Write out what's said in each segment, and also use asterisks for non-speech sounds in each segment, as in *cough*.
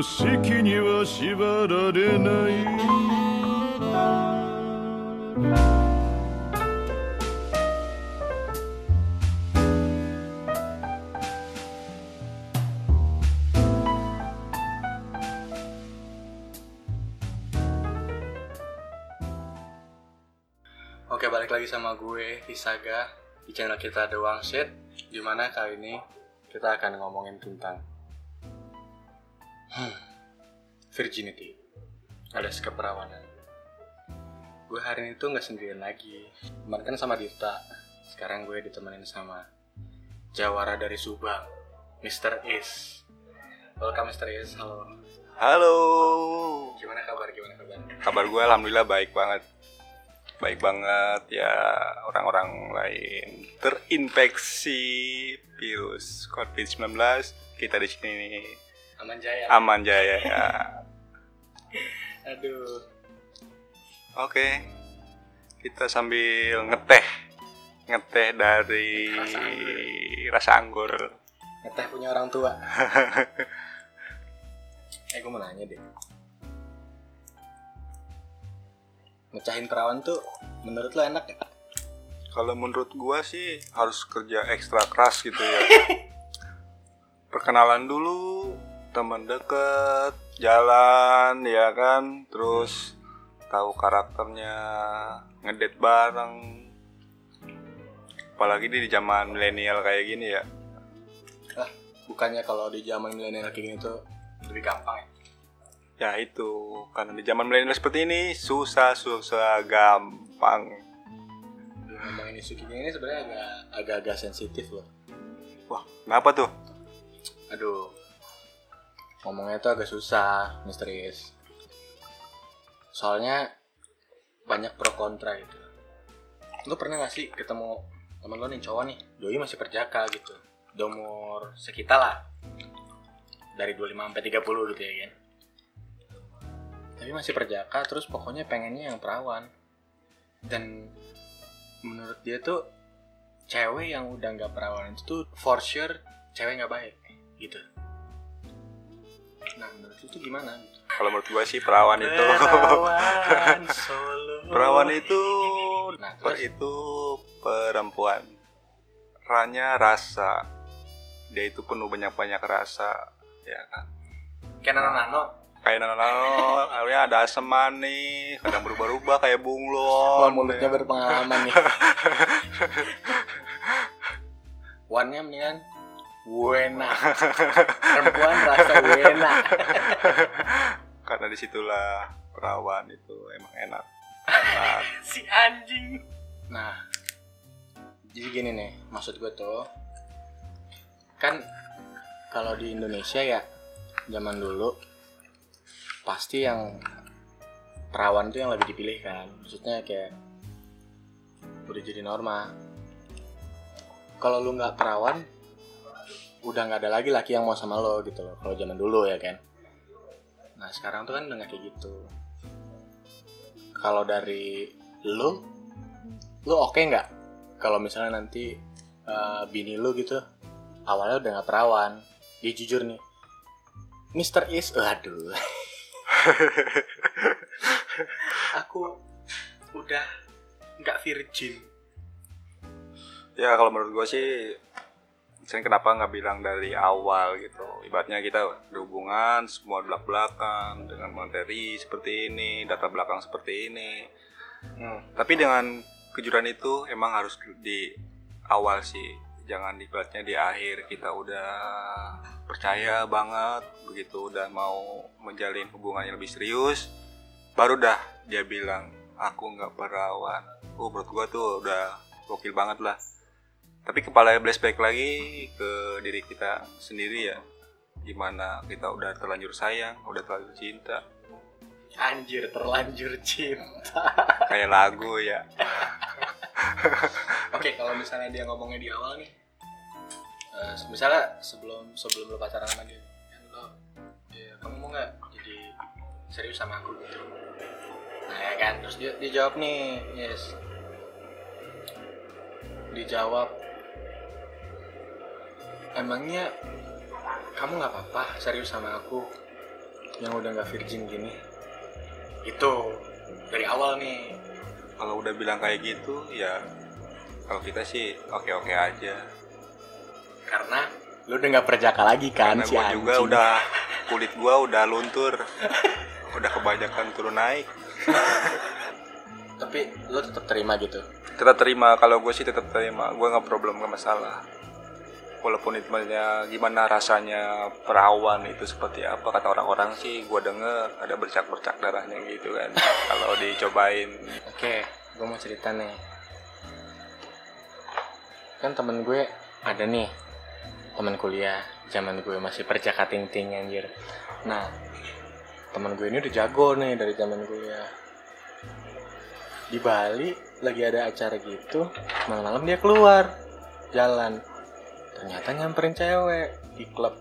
組織には縛られない Oke balik lagi sama gue Hisaga di channel kita The Wangsit Dimana kali ini kita akan ngomongin tentang hmm, Virginity alias keperawanan Gue hari ini tuh nggak sendirian lagi Kemarin kan sama Dita Sekarang gue ditemenin sama Jawara dari Subang Mr. Is Welcome Mr. Is, halo Halo. Gimana kabar, gimana kabar? Kabar gue alhamdulillah baik banget. Baik banget ya orang-orang lain terinfeksi virus COVID-19. Kita di sini Aman Jaya aman jaya ya. *laughs* Aduh Oke. Kita sambil ngeteh. Ngeteh dari Rasa rasa anggur. Ngeteh punya orang tua *laughs* Eh gue mau nanya deh Mecahin perawan tuh menurut lo enak ya? Kalau menurut gua sih harus kerja ekstra keras gitu ya. *laughs* Perkenalan dulu, teman deket, jalan ya kan, terus tahu karakternya, ngedate bareng. Apalagi di zaman milenial kayak gini ya. Ah, bukannya kalau di zaman milenial kayak gini tuh lebih gampang ya? Ya itu, karena di zaman milenial seperti ini susah susah gampang. Ngomongin isu kayak gini sebenarnya agak agak-agak sensitif loh. Wah, kenapa tuh? Aduh, ngomongnya tuh agak susah, misterius. Soalnya banyak pro kontra gitu. Lu pernah gak sih ketemu temen lo nih cowok nih, doi masih perjaka gitu. Umur sekitar lah. Dari 25 sampai 30 gitu ya kan. Tapi masih perjaka terus pokoknya pengennya yang perawan. Dan menurut dia tuh cewek yang udah nggak perawan itu tuh for sure cewek nggak baik gitu. Nah menurut lu tuh gimana? Kalau menurut gua sih perawan itu Perawan *laughs* solo. Perawan itu Nah, per itu perempuan. Ranya rasa. Dia itu penuh banyak-banyak rasa, ya kan. Kayak nano-nano. Kayak nano, akhirnya ada asam manis, kadang berubah-ubah kayak Wah bunglon. mulutnya ya. berpengalaman nih. *laughs* Wannya mendingan Wena. Perempuan rasa Wena. *laughs* Karena di situlah perawan itu emang enak. Enak. *laughs* si anjing. Nah, jadi gini nih, maksud gue tuh kan kalau di Indonesia ya zaman dulu pasti yang perawan tuh yang lebih dipilih kan, maksudnya kayak udah jadi norma. Kalau lu nggak perawan, udah nggak ada lagi laki yang mau sama lo gitu loh. Kalau zaman dulu ya kan. Nah sekarang tuh kan udah nggak kayak gitu kalau dari lu lu oke nggak kalau misalnya nanti eh, bini lu gitu awalnya udah nggak perawan dia jujur nih Mr. Is aduh *laughs* aku udah nggak virgin Ya kalau menurut gue sih Misalnya kenapa nggak bilang dari awal gitu? Ibaratnya kita berhubungan semua belak belakan Dengan materi seperti ini Data belakang seperti ini. Hmm. Tapi dengan kejuran itu emang harus di awal sih. Jangan ibaratnya di akhir kita udah percaya banget Begitu udah mau menjalin hubungan yang lebih serius Baru dah dia bilang aku nggak perawan. Oh menurut gua tuh udah gokil banget lah tapi kepala flashback lagi ke diri kita sendiri ya. Gimana kita udah terlanjur sayang udah terlanjur cinta. Anjir terlanjur cinta. Kayak lagu ya. *laughs* Oke kalau misalnya dia ngomongnya di awal nih eh, misalnya sebelum sebelum lo pacaran sama dia ya, lo ya, kamu mau nggak jadi serius sama aku gitu? Nah ya kan terus dia dijawab nih yes. Dijawab emangnya kamu nggak apa-apa serius sama aku yang udah nggak virgin gini? Itu dari awal nih. Kalau udah bilang kayak gitu ya kalau kita sih oke oke aja. Karena lu udah nggak perjaka lagi kan karena si gua anjing. juga udah *laughs* kulit gua udah luntur. *laughs* Udah kebanyakan turun naik. Tapi lu tetap terima gitu? Tetap terima. Kalau gue sih tetap terima. Gue nggak problem nggak masalah walaupun maksudnya gimana rasanya perawan itu seperti apa kata orang-orang sih gue denger ada bercak-bercak darahnya gitu kan *laughs* kalau dicobain. Oke gue mau cerita nih. Kan temen gue ada nih temen kuliah zaman gue masih perjaka ting ting anjir. Nah temen gue ini udah jago nih dari zaman kuliah. Di Bali lagi ada acara gitu malam-malam dia keluar jalan ternyata nyamperin cewek di klub.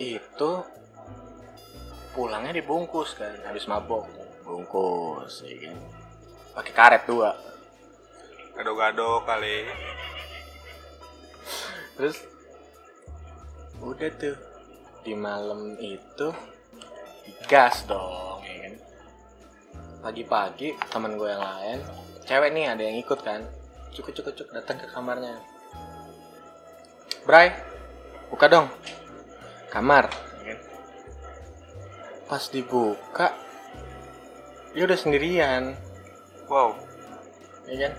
Itu pulangnya dibungkus kan habis mabok. Bungkus ya kan? Pakai karet dua. Gado-gado kali. Terus udah tuh. Di malam itu gas dong ya kan? Pagi-pagi teman gue yang lain cewek nih ada yang ikut kan. Cukup cukup cukup datang ke kamarnya Bray buka dong. Kamar. Pas dibuka dia udah sendirian. Wow. Ya kan?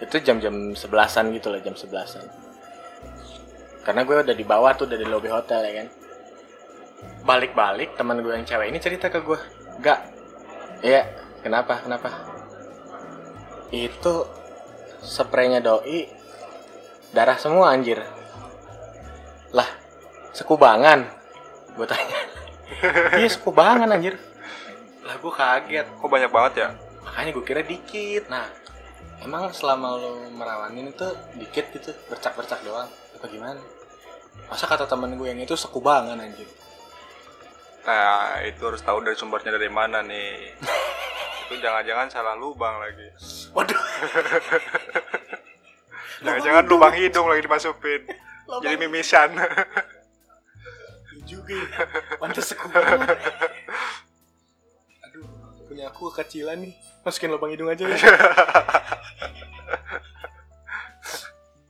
Itu jam-jam sebelasan gitu lah jam sebelasan. Karena gue udah di bawah tuh udah di lobby hotel ya kan? Balik-balik teman gue yang cewek ini cerita ke gue. Gak iya kenapa? Kenapa? Itu spraynya doi darah semua anjir lah sekubangan? Gue tanya. *laughs* Iya sekubangan anjir. Lah gue kaget. Kok banyak banget ya? Makanya gue kira dikit. Nah emang selama lo merawanin itu dikit gitu bercak-bercak doang? Apa gimana? Masa kata temen gue yang itu sekubangan anjir? Nah itu harus tahu dari sumbernya dari mana nih. *laughs* Itu jangan-jangan salah lubang lagi. Waduh. *laughs* Jangan-jangan lubang hidung lagi dimasukin jadi mimisan. Juga ya. *laughs* Pantas sekubangan aduh punya aku kecilan nih. Masukin lubang hidung aja ya. *laughs*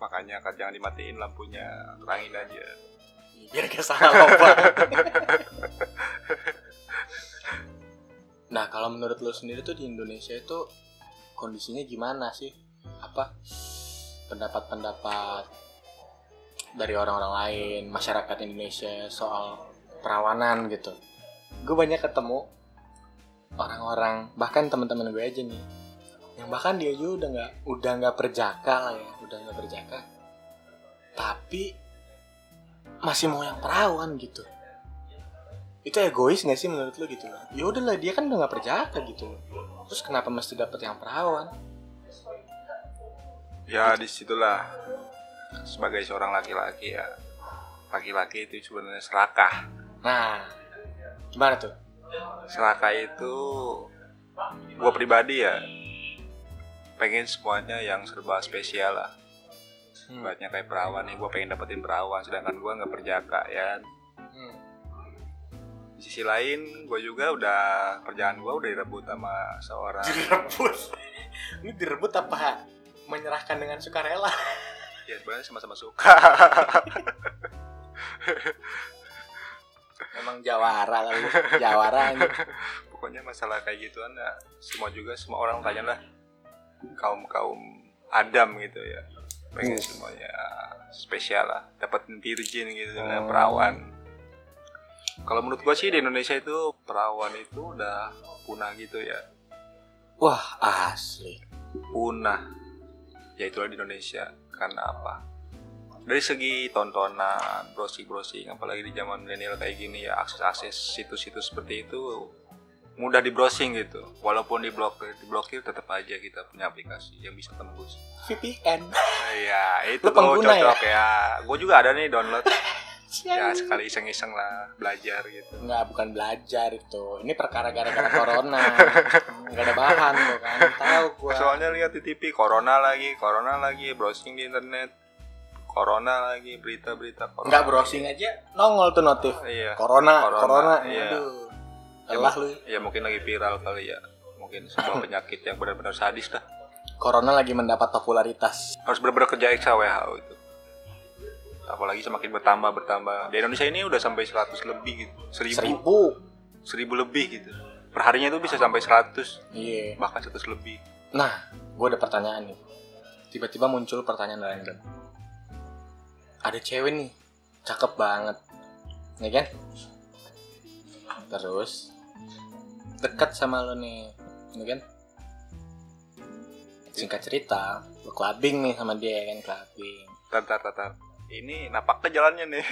Makanya kan jangan dimatiin lampunya. Terangin aja. Biar gak salah lubang *laughs* nah kalau menurut lo sendiri tuh di Indonesia itu kondisinya gimana sih? Apa? Pendapat-pendapat dari orang-orang lain masyarakat Indonesia soal perawanan gitu. Gue banyak ketemu orang-orang bahkan teman-teman gue aja nih yang bahkan dia juga udah nggak udah nggak perjaka lah ya udah nggak perjaka. Tapi masih mau yang perawan gitu. Itu egois gak sih menurut lo gitu? Ya udahlah dia kan udah nggak perjaka gitu. Terus kenapa mesti dapet yang perawan? Ya di situlah sebagai seorang laki-laki ya laki-laki itu sebenarnya serakah. Nah gimana tuh? Serakah itu gue pribadi ya pengen semuanya yang serba spesial lah. Hmm. Ibaratnya kayak perawan nih gue pengen dapetin perawan sedangkan gue nggak perjaka ya. Hmm. di sisi lain gue juga udah kerjaan gue udah direbut sama seorang direbut? Ini direbut apa? Menyerahkan dengan sukarela ya sebenarnya sama-sama suka. *laughs* Emang jawara lah lu. jawara anjir. pokoknya masalah kayak gituan ya semua juga semua orang tanya lah. Kaum kaum Adam gitu ya. Pengen Yes. semuanya spesial lah. Dapat virgin gitu dengan Oh. perawan. Kalau menurut gua sih di Indonesia itu perawan itu udah punah gitu ya. Wah asli. Punah. Ya itulah di Indonesia karena apa. Dari segi tontonan browsing browsing apalagi di zaman milenial kayak gini ya akses akses situs-situs seperti itu mudah di browsing gitu. Walaupun diblokir diblokir tetap aja kita punya aplikasi yang bisa tembus. VPN Iya itu pengguna cocok ya, gue juga ada nih download ya sekali iseng-iseng lah belajar gitu Enggak, bukan belajar itu. Ini perkara gara-gara corona. *laughs* Enggak ada bahan tuh kan. Tahu gua. soalnya lihat di TV corona lagi corona lagi browsing di internet corona lagi berita-berita corona Enggak browsing aja nongol tuh notif. iya Corona, Corona, corona. iya. Aduh. Ya, Lelah mu- lu. ya mungkin lagi viral kali ya mungkin sebuah *laughs* penyakit yang benar-benar sadis dah Corona lagi mendapat popularitas. harus benar-benar kerja WHO itu apalagi semakin bertambah bertambah di Indonesia ini udah sampai 100 lebih gitu seribu Seribu. seribu lebih gitu perharinya itu bisa sampai 100 Iya. bahkan 100 lebih Nah, gue ada pertanyaan nih. Tiba-tiba muncul pertanyaan random. Ada cewek nih, cakep banget, ya kan? Terus dekat sama lo nih, ya kan? Singkat cerita, lo clubbing nih sama dia ya kan clubbing. tar tar tar, tar. Ini napak ke jalannya nih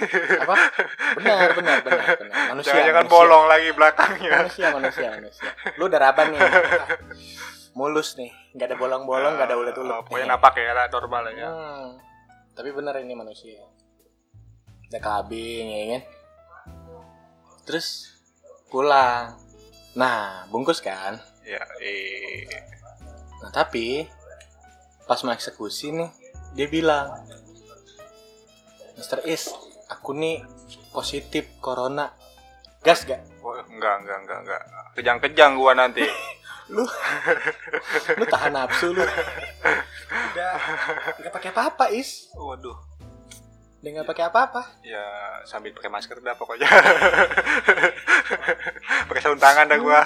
Apa? Benar, benar, benar, benar. Manusia. *laughs* jangan-jangan manusia. bolong lagi belakangnya Manusia, manusia, manusia. Lu udah raban nih. Mulus nih, nggak ada bolong-bolong, nggak ada ulet-ulet. Oh, pokoknya napak ya lah, normal ya Hmm, tapi bener ini manusia. Ada kabing ya kan. Terus pulang. Nah, bungkus kan. ya eh Nah, tapi pas mau eksekusi nih, dia bilang, Mr. Is, aku nih positif corona. Gas gak? oh, enggak enggak enggak enggak kejang-kejang gua nanti *laughs* Lu, lu tahan nafsu lu. Udah, nggak pakai apa-apa Is. waduh Udah nggak pakai apa-apa. ya sambil pakai masker dah pokoknya *laughs* pakai sarung tangan dah gua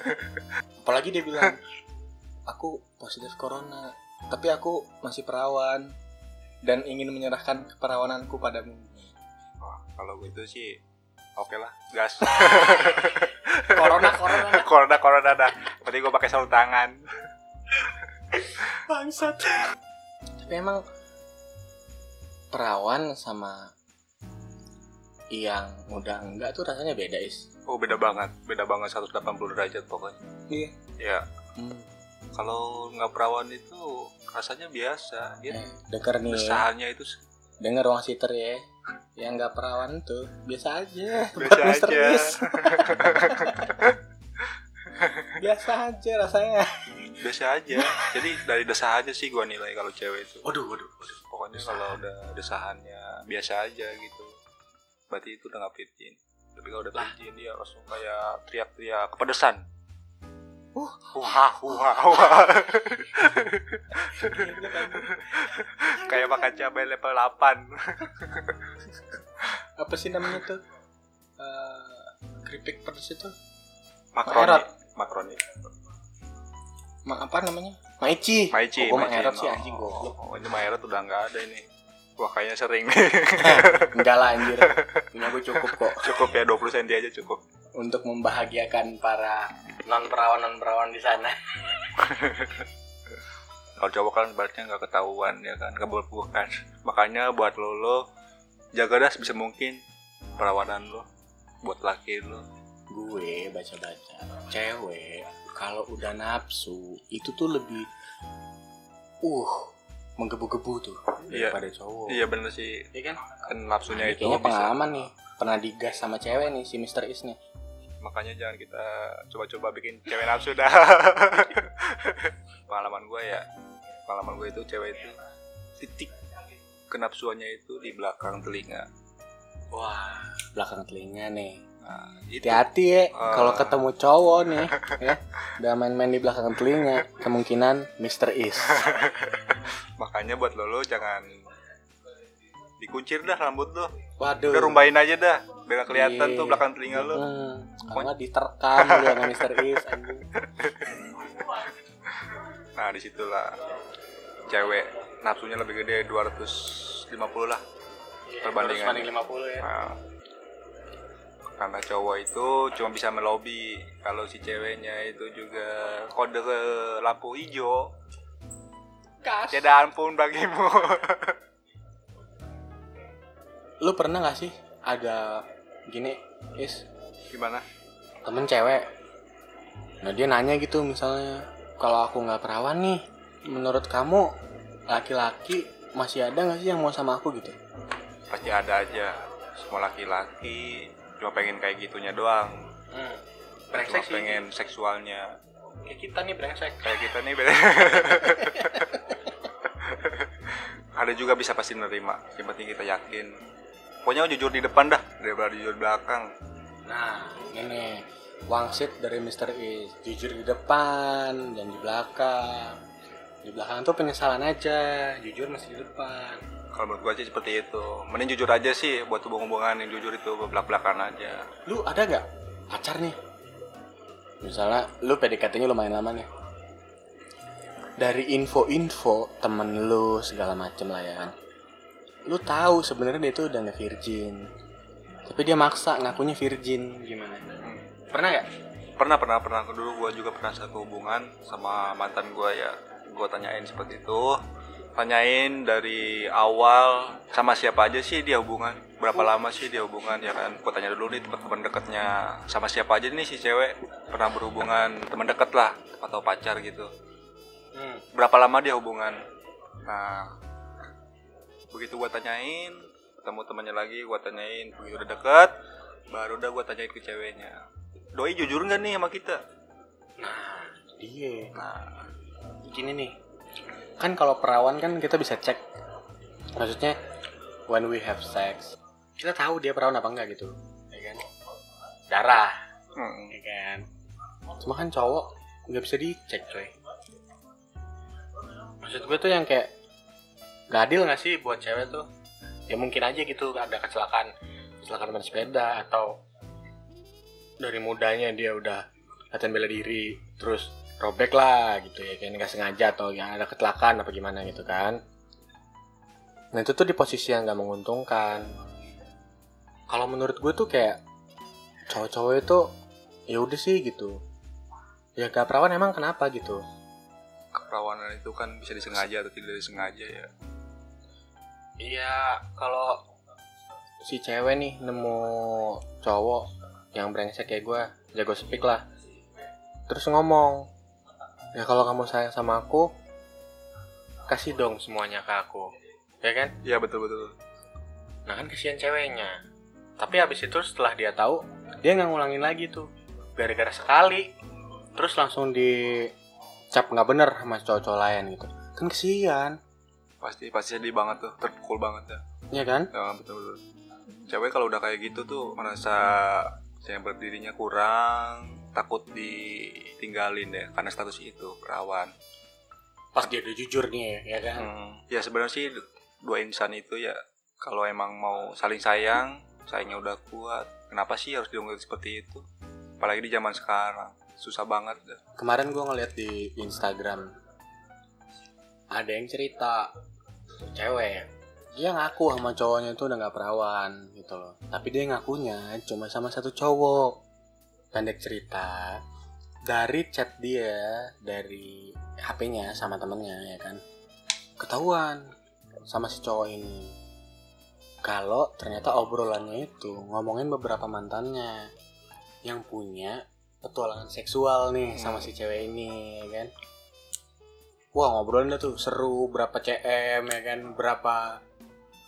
*laughs* apalagi dia bilang aku positif corona tapi aku masih perawan dan ingin menyerahkan keperawananku padamu. Wah, kalau gitu sih oke lah gas. *laughs* Corona corona. *laughs* Corona corona dah. Berarti gua pakai sarung tangan. Bangsat. Tapi emang perawan sama yang udah enggak tuh rasanya beda is. Oh beda banget. Beda banget 180 derajat pokoknya. Iya. Ya hmm. Kalau nggak perawan itu rasanya biasa dia eh, denger nih. desahannya itu denger ruang sitter ya. Yang nggak perawan tuh biasa aja. Biasa *laughs* aja. *laughs* Biasa aja rasanya. Biasa aja. Jadi dari desah aja sih gua nilai kalau cewek itu. Waduh waduh waduh. Pokoknya kalau udah desahannya biasa aja gitu. Berarti itu udah nggak virgin tapi kalau udah virgin dia langsung kayak teriak-teriak. Kepedesan Uh. wah wah wah kayak makan cabai level 8 apa sih namanya tuh? Eh, keripik pedes itu? Makroni Maerot. makroni ma apa namanya? Maici. Maici oh, gua maici. Sih Oh, anjing goblok. oh, ini maerot udah nggak ada ini. Wah kayaknya sering. Enggak lah anjir. *laughs* Punya gue cukup kok. Cukup ya 20 cm aja cukup. Untuk membahagiakan para non perawan non perawan di sana. *laughs* Kalau cowok kan baratnya nggak ketahuan ya kan? Nggak bukan makanya buat lo lo jaga dah sebisa mungkin. Perawanan lo buat laki lo. Gue baca baca cewek kalau udah nafsu itu tuh lebih uh menggebu-gebu tuh Iya. daripada cowok. Iya bener sih. Iya kan? Kan nafsunya Ini itu kayaknya bisa pengalaman nih pernah digas sama cewek nih si Mr. Is nih makanya jangan kita coba-coba bikin cewek nafsu dah. *laughs* Pengalaman gue ya pengalaman gue itu cewek itu titik kenapsuannya itu di belakang telinga. Wah belakang telinga nih. Nah, itu. Hati-hati ya Ah. kalau ketemu cowok nih ya. Udah main-main di belakang telinga kemungkinan Mr. Is. *laughs* Makanya buat lo lo jangan dikuncir dah rambut lo. Waduh. Udah rumbahin aja dah biar nggak kelihatan Iya. tuh belakang telinga lo hmm, kalau diterkam lu sama Mr. Is anjing *laughs* nah di situlah cewek nafsunya lebih gede 250 lah Perbandingan. Harus banding 50 ya Nah, karena cowok itu cuma bisa melobi kalau si ceweknya itu juga kode ke lampu hijau Kas. tiada ampun bagimu *laughs* lu pernah gak sih ada gini Is. Gimana? Temen cewek. Nah dia nanya gitu misalnya kalau aku nggak perawan nih menurut kamu laki-laki masih ada nggak sih yang mau sama aku? Gitu. Pasti ada aja. Semua laki-laki cuma pengen kayak gitunya doang. Hmm. cuma brengsek sih. pengen seksualnya. Kayak kita nih brengsek. Kayak kita nih beda *laughs* ada juga bisa pasti nerima. Yang penting kita yakin pokoknya jujur di depan dah daripada jujur di belakang. Nah ini wangsit dari Mr. Is jujur di depan dan di belakang. Di belakang tuh penyesalan aja jujur masih di depan. Kalau menurut gua sih seperti itu. Mending jujur aja sih buat hubungan-hubungan yang jujur itu belak belakan aja. Lu ada nggak pacar nih? Misalnya lu PDKT-nya lumayan lama nih. Dari info-info temen lu segala macem lah ya kan lu tahu sebenarnya dia tuh udah nggak virgin. Tapi dia maksa ngakunya virgin. Gimana? Pernah nggak? Pernah pernah pernah. Dulu gua juga pernah satu hubungan sama mantan gua ya. Gua tanyain seperti itu. Tanyain dari awal sama siapa aja sih dia hubungan? Berapa lama sih dia hubungan ya kan? Gua tanya dulu nih teman dekatnya sama siapa aja nih si cewek? Pernah berhubungan teman dekat lah atau pacar gitu. Hmm. berapa lama dia hubungan? Nah begitu gua tanyain ketemu temannya lagi gua tanyain begitu udah deket? Baru udah gua tanyain ke ceweknya. Doi jujur nggak nih sama kita? Nah dia nah. Gini nih. Kan kalau perawan kan kita bisa cek. Maksudnya when we have sex kita tahu dia perawan apa enggak gitu ya kan? Darah hmm. ya kan? Cuma kan cowok nggak bisa dicek coy. Maksud gue tuh yang kayak gak adil gak sih buat cewek tuh? Ya mungkin aja gitu ada kecelakaan kecelakaan main sepeda atau dari mudanya dia udah latihan bela diri terus robek lah gitu ya kayak nggak sengaja atau ya ada kecelakaan apa gimana gitu kan. Nah itu tuh di posisi yang nggak menguntungkan. Kalau menurut gue tuh kayak cowok-cowok itu ya udah sih gitu. Ya gak perawan emang kenapa gitu? Keperawanan itu kan bisa disengaja atau tidak disengaja ya iya kalau si cewek nih nemu cowok yang brengsek kayak gue jago speak lah. Terus ngomong ya kalau kamu sayang sama aku kasih dong semuanya ke aku. Ya kan? Iya betul betul nah kan kasihan ceweknya. Tapi habis itu setelah dia tahu dia nggak ngulangin lagi tuh. Gara-gara sekali. Terus langsung dicap nggak bener sama cowok-cowok lain gitu. Kan kasihan pasti pasti sedih banget tuh terpukul banget ya ya kan ya betul betul cewek kalau udah kayak gitu tuh merasa saya berdirinya kurang takut ditinggalin deh karena status itu perawan pas dia udah jujur nih ya kan Hmm, ya sebenarnya sih dua insan itu ya kalau emang mau saling sayang, sayangnya udah kuat. Kenapa sih harus diungkit seperti itu? Apalagi di zaman sekarang, susah banget dah. kemarin gue ngeliat di Instagram ada yang cerita cewek dia ngaku sama cowoknya itu udah nggak perawan gitu loh. Tapi dia ngakunya cuma sama satu cowok. Pendek cerita. Dari chat dia dari HP-nya sama temennya ya kan. Ketahuan sama si cowok ini. Kalau ternyata obrolannya itu ngomongin beberapa mantannya yang punya petualangan seksual nih sama si cewek ini ya kan wah ngobrolnya tuh seru berapa cm ya kan? Berapa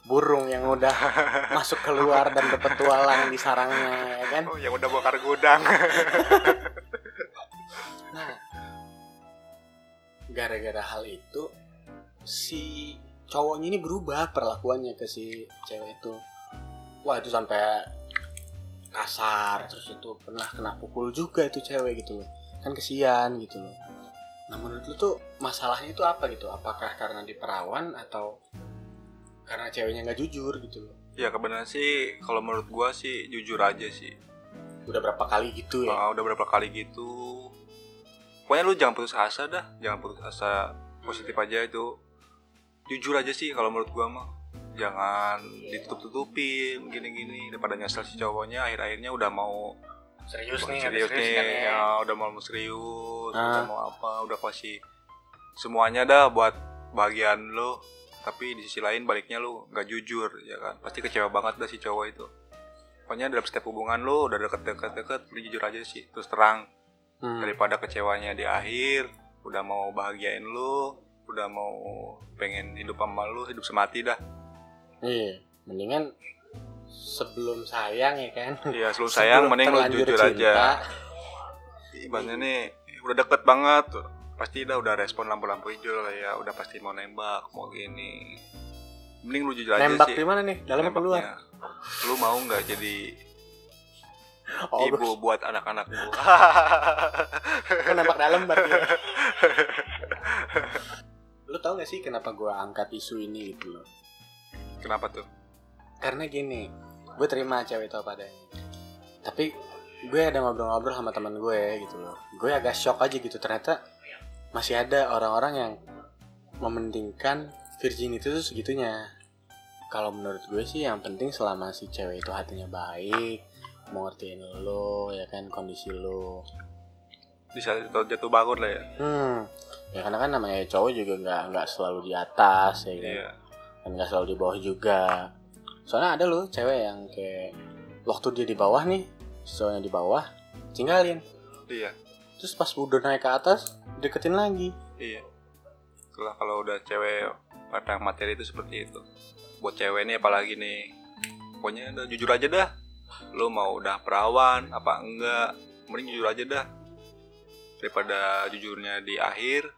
burung yang udah *laughs* masuk keluar dan berpetualang di sarangnya ya kan? Oh, yang udah bongkar gudang. *laughs* nah gara-gara hal itu si cowoknya ini berubah perlakuannya ke si cewek itu. Wah itu sampai kasar terus itu pernah kena pukul juga itu cewek gitu loh. Kan kesian gitu loh nah menurut lu tuh masalahnya itu apa gitu apakah karena diperawan atau karena ceweknya nggak jujur gitu loh ya kebenaran sih kalau menurut gua sih jujur aja sih. udah berapa kali gitu ya Ah, udah berapa kali gitu. Pokoknya lu jangan putus asa dah, jangan putus asa. Positif aja itu. Jujur aja sih kalau menurut gua mah. Jangan ditutup-tutupin gini-gini daripada nyesel si cowoknya akhir-akhirnya udah mau serius nih serius ada nih kan ya? ya udah mau serius Ah. udah mau apa udah kasih semuanya dah buat bagian lo tapi di sisi lain baliknya lo nggak jujur ya kan pasti kecewa banget dah si cowok itu pokoknya dalam setiap hubungan lo udah deket-deket deket lu jujur aja sih terus terang Hmm. daripada kecewanya di akhir udah mau bahagiain lo udah mau pengen hidup sama lo hidup semati dah Iya, mendingan sebelum sayang ya kan Iya, sebelum *laughs* sayang mending lu jujur cinta, aja. Ibaratnya nih udah deket banget, pasti udah udah respon lampu-lampu hijau lah ya, udah pasti mau nembak, mau gini. Mending lu jujur aja nembak sih. di mana nih dalam apa luar. Lu mau nggak jadi *laughs* oh ibu buat anak-anak lu? *laughs* kan nembak dalam berarti ya. lu tau gak sih kenapa gue angkat isu ini gitu loh Kenapa tuh? Karena gini gue terima cewek itu apa adanya. Tapi gue ada ngobrol-ngobrol sama teman gue gitu loh. Gue agak shock aja gitu ternyata masih ada orang-orang yang mementingkan virginity itu segitunya. Kalau menurut gue sih yang penting selama si cewek itu hatinya baik mau ngertiin lo ya kan kondisi lo. Bisa jatuh, jatuh bangun lah ya. hmm ya karena kan namanya cowok juga nggak nggak selalu di atas ya kan? Iya. dan nggak selalu di bawah juga soalnya ada loh cewek yang kayak waktu dia di bawah nih si cowoknya di bawah tinggalin Iya. terus pas udah naik ke atas deketin lagi Iya. Itulah kalau udah cewek pada materi itu seperti itu. Buat cewek nih apalagi nih. Pokoknya udah jujur aja dah. Lu mau udah perawan apa enggak? Mending jujur aja dah. Daripada jujurnya di akhir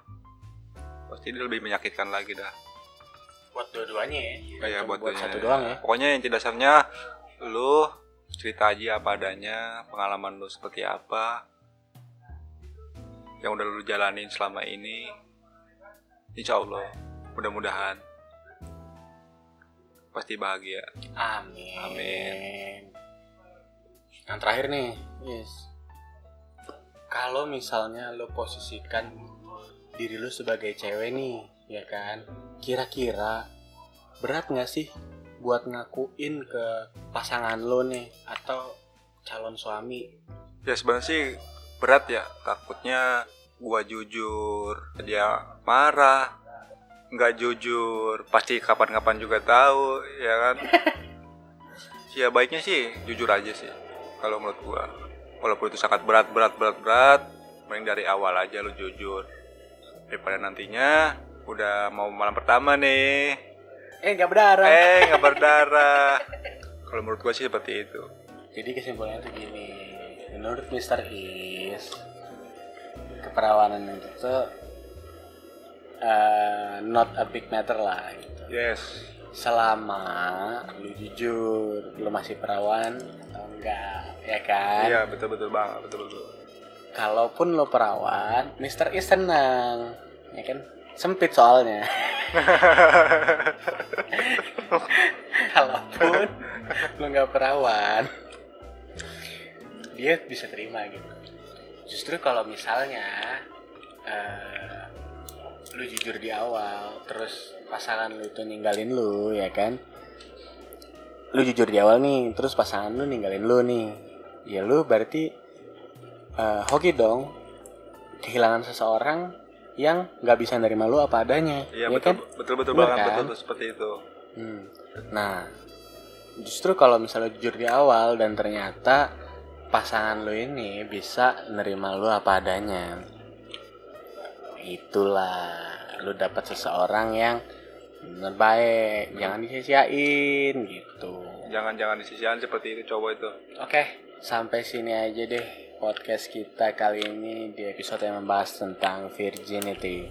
pasti dia lebih menyakitkan lagi dah. Buat dua-duanya ya Kayak Cuma buat, buat satu doang ya Pokoknya yang dasarnya lu cerita aja apa adanya, pengalaman lu seperti apa yang udah lu jalanin selama ini. Insya Allah, mudah-mudahan pasti bahagia. amin Amin. yang terakhir nih yes kalau misalnya lo posisikan diri lo sebagai cewek nih ya kan kira-kira berat nggak sih buat ngakuin ke pasangan lo nih atau calon suami Ya sebenarnya sih berat ya, takutnya gua jujur, dia marah. Nggak jujur, pasti kapan-kapan juga tahu, ya kan? *laughs* ya baiknya sih jujur aja sih, kalau menurut gua. Walaupun itu sangat berat, berat, berat, berat, mending dari awal aja lu jujur. Daripada nantinya udah mau malam pertama nih, eh nggak berdarah eh nggak berdarah. Kalau menurut gua sih seperti itu. jadi kesimpulannya tuh gini menurut Mr. Is keperawanan itu tuh eh, not a big matter lah gitu Yes, selama lu jujur lu masih perawan atau enggak ya kan iya betul betul banget, betul betul. kalaupun lu perawan Mr. Is tenang ya kan sempit soalnya. Kalaupun lu nggak perawan dia bisa terima gitu. Justru kalau misalnya eh, lu jujur di awal terus pasangan lu itu ninggalin lu ya kan? Lu jujur di awal nih terus pasangan lu ninggalin lu nih. Ya lu berarti eh, hoki dong. Kehilangan seseorang yang nggak bisa nerima lu apa adanya Iya ya betul, kan betul betul Bener banget kan? betul, betul seperti itu. Hmm. Nah, justru kalau misalnya jujur di awal dan ternyata pasangan lu ini bisa nerima lu apa adanya, itulah lu dapat seseorang yang bener baik, jangan disia-siain gitu. Jangan jangan disisihan seperti itu cowok itu. Oke, sampai sini aja deh podcast kita kali ini di episode yang membahas tentang virginity.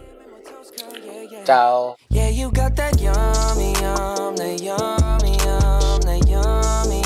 Ciao. Yeah, you got that yummy, yum, that yummy, yum, that yummy.